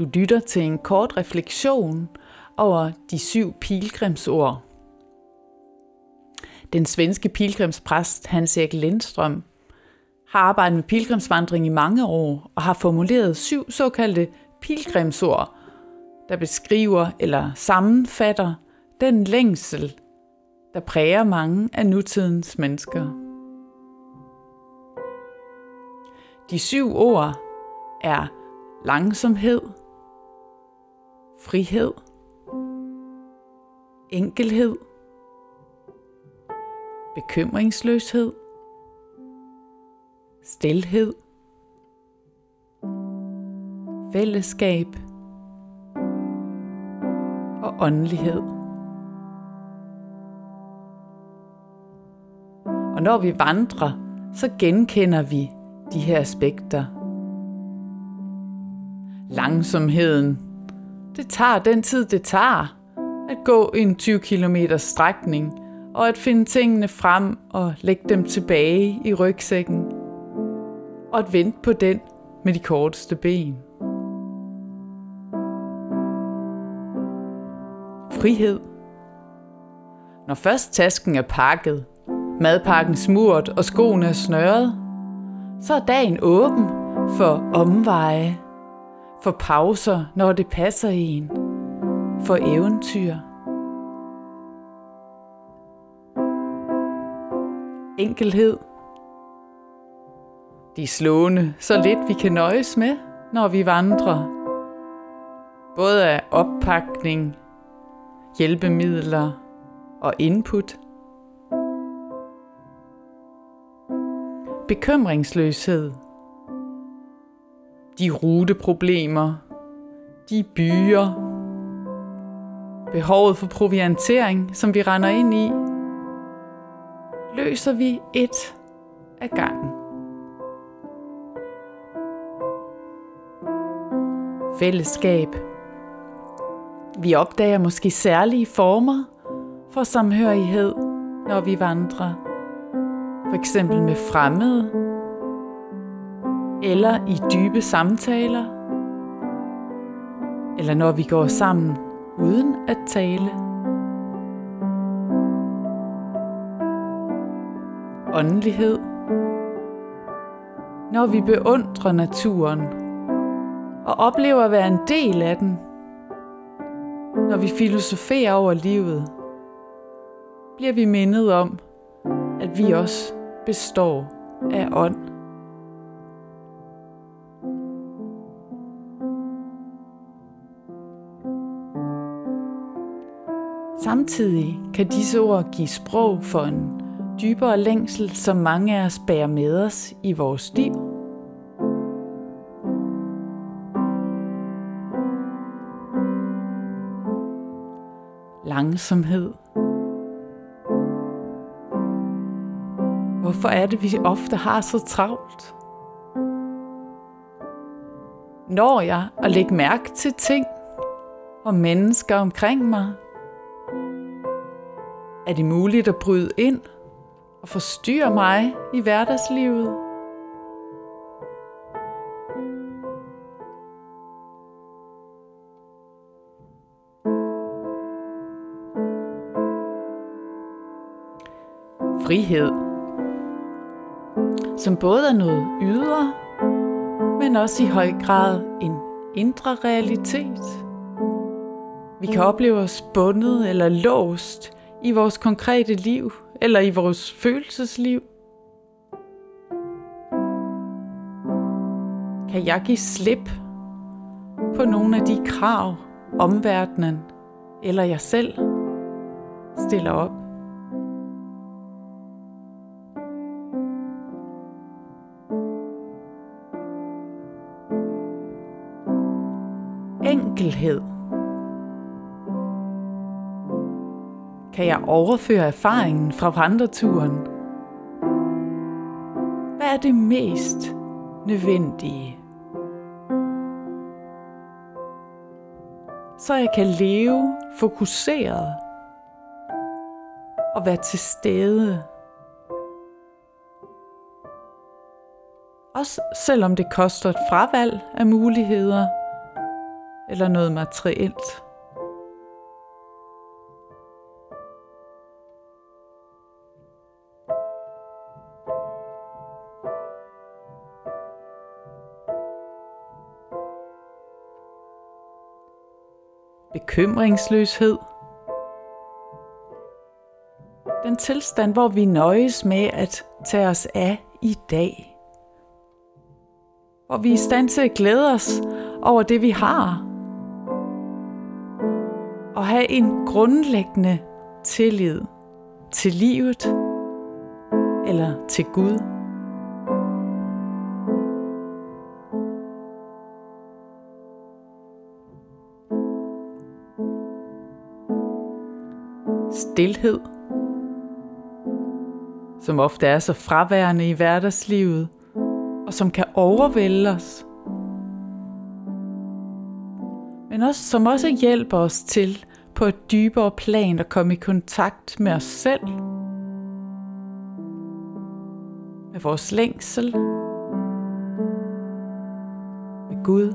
Du lytter til en kort refleksion over de syv pilgrimsord. Den svenske pilgrimspræst Hans-Erik Lindstrøm har arbejdet med pilgrimsvandring i mange år og har formuleret syv såkaldte pilgrimsord, der beskriver eller sammenfatter den længsel, der præger mange af nutidens mennesker. De syv ord er langsomhed, frihed, enkelhed, bekymringsløshed, stilhed, fællesskab og åndelighed. Og når vi vandrer, så genkender vi de her aspekter. Langsomheden. Det tager den tid, det tager at gå en 20 km strækning og at finde tingene frem og lægge dem tilbage i rygsækken og at vente på den med de korteste ben. Frihed. Når først tasken er pakket, madpakken smurt og skoene er snørret, så er dagen åben for omveje, for pauser, når det passer en, for eventyr. Enkelhed. De slående, så lidt vi kan nøjes med, når vi vandrer. Både af oppakning, hjælpemidler og input – bekymringsløshed, de ruteproblemer, de byer, behovet for proviantering, som vi render ind i, løser vi et af gangen. Fællesskab. Vi opdager måske særlige former for samhørighed, når vi vandrer for eksempel med fremmede, eller i dybe samtaler, eller når vi går sammen uden at tale. Åndelighed. Når vi beundrer naturen og oplever at være en del af den. Når vi filosoferer over livet, bliver vi mindet om, at vi også består af ånd. Samtidig kan disse ord give sprog for en dybere længsel, som mange af os bærer med os i vores liv. Langsomhed Hvorfor er det, vi ofte har så travlt? Når jeg at lægge mærke til ting og mennesker omkring mig? Er det muligt at bryde ind og forstyrre mig i hverdagslivet? Frihed som både er noget ydre, men også i høj grad en indre realitet. Vi kan opleve os bundet eller låst i vores konkrete liv eller i vores følelsesliv. Kan jeg give slip på nogle af de krav, omverdenen eller jeg selv stiller op? enkelhed. Kan jeg overføre erfaringen fra vandreturen? Hvad er det mest nødvendige? Så jeg kan leve fokuseret og være til stede. Også selvom det koster et fravalg af muligheder – eller noget materielt. Bekymringsløshed. Den tilstand, hvor vi nøjes med at tage os af i dag. Hvor vi er i stand til at glæde os over det, vi har. Og have en grundlæggende tillid til livet eller til Gud. Stilhed, som ofte er så fraværende i hverdagslivet, og som kan overvælde os men også, som også hjælper os til på et dybere plan at komme i kontakt med os selv, med vores længsel, med Gud.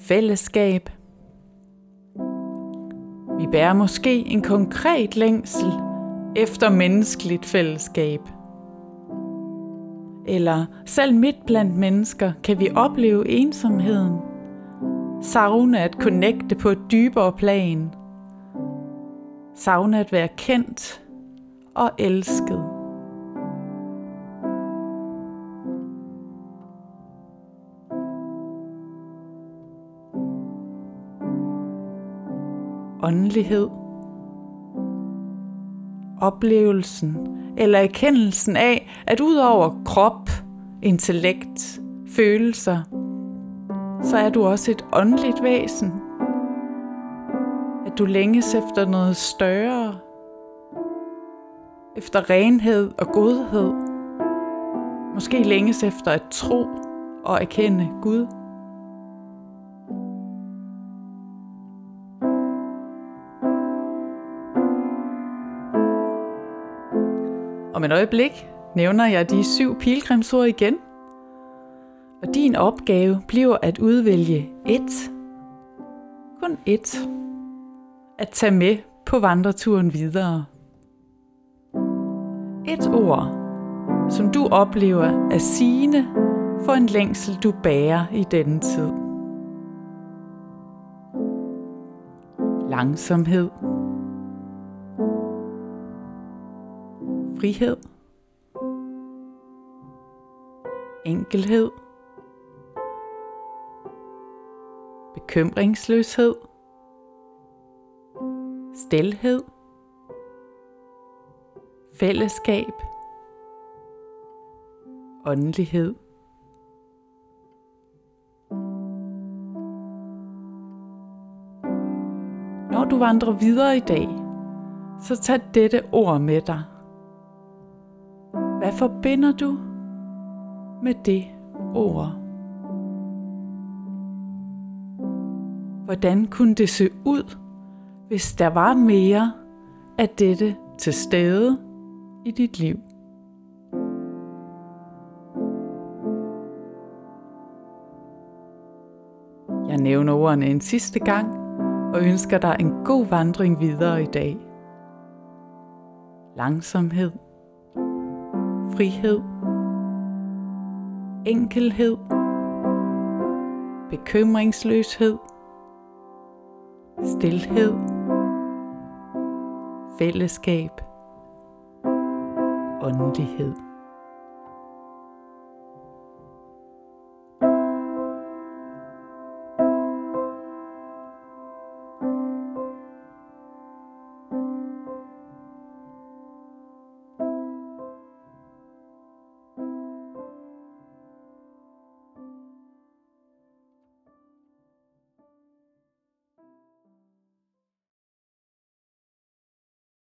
Fællesskab. Vi bærer måske en konkret længsel efter menneskeligt fællesskab. Eller selv midt blandt mennesker kan vi opleve ensomheden. Savne at connecte på et dybere plan. Savne at være kendt og elsket. Åndelighed oplevelsen eller erkendelsen af, at ud over krop, intellekt, følelser, så er du også et åndeligt væsen. At du længes efter noget større, efter renhed og godhed. Måske længes efter at tro og erkende Gud. Om et øjeblik nævner jeg de syv pilgrimsord igen. Og din opgave bliver at udvælge et, kun et, at tage med på vandreturen videre. Et ord, som du oplever er sigende for en længsel, du bærer i denne tid. Langsomhed. Frihed, enkelhed, bekymringsløshed, stilhed, fællesskab, åndelighed. Når du vandrer videre i dag, så tag dette ord med dig. Hvad forbinder du med det ord? Hvordan kunne det se ud, hvis der var mere af dette til stede i dit liv? Jeg nævner ordene en sidste gang og ønsker dig en god vandring videre i dag. Langsomhed frihed, enkelhed, bekymringsløshed, stilhed, fællesskab, åndelighed.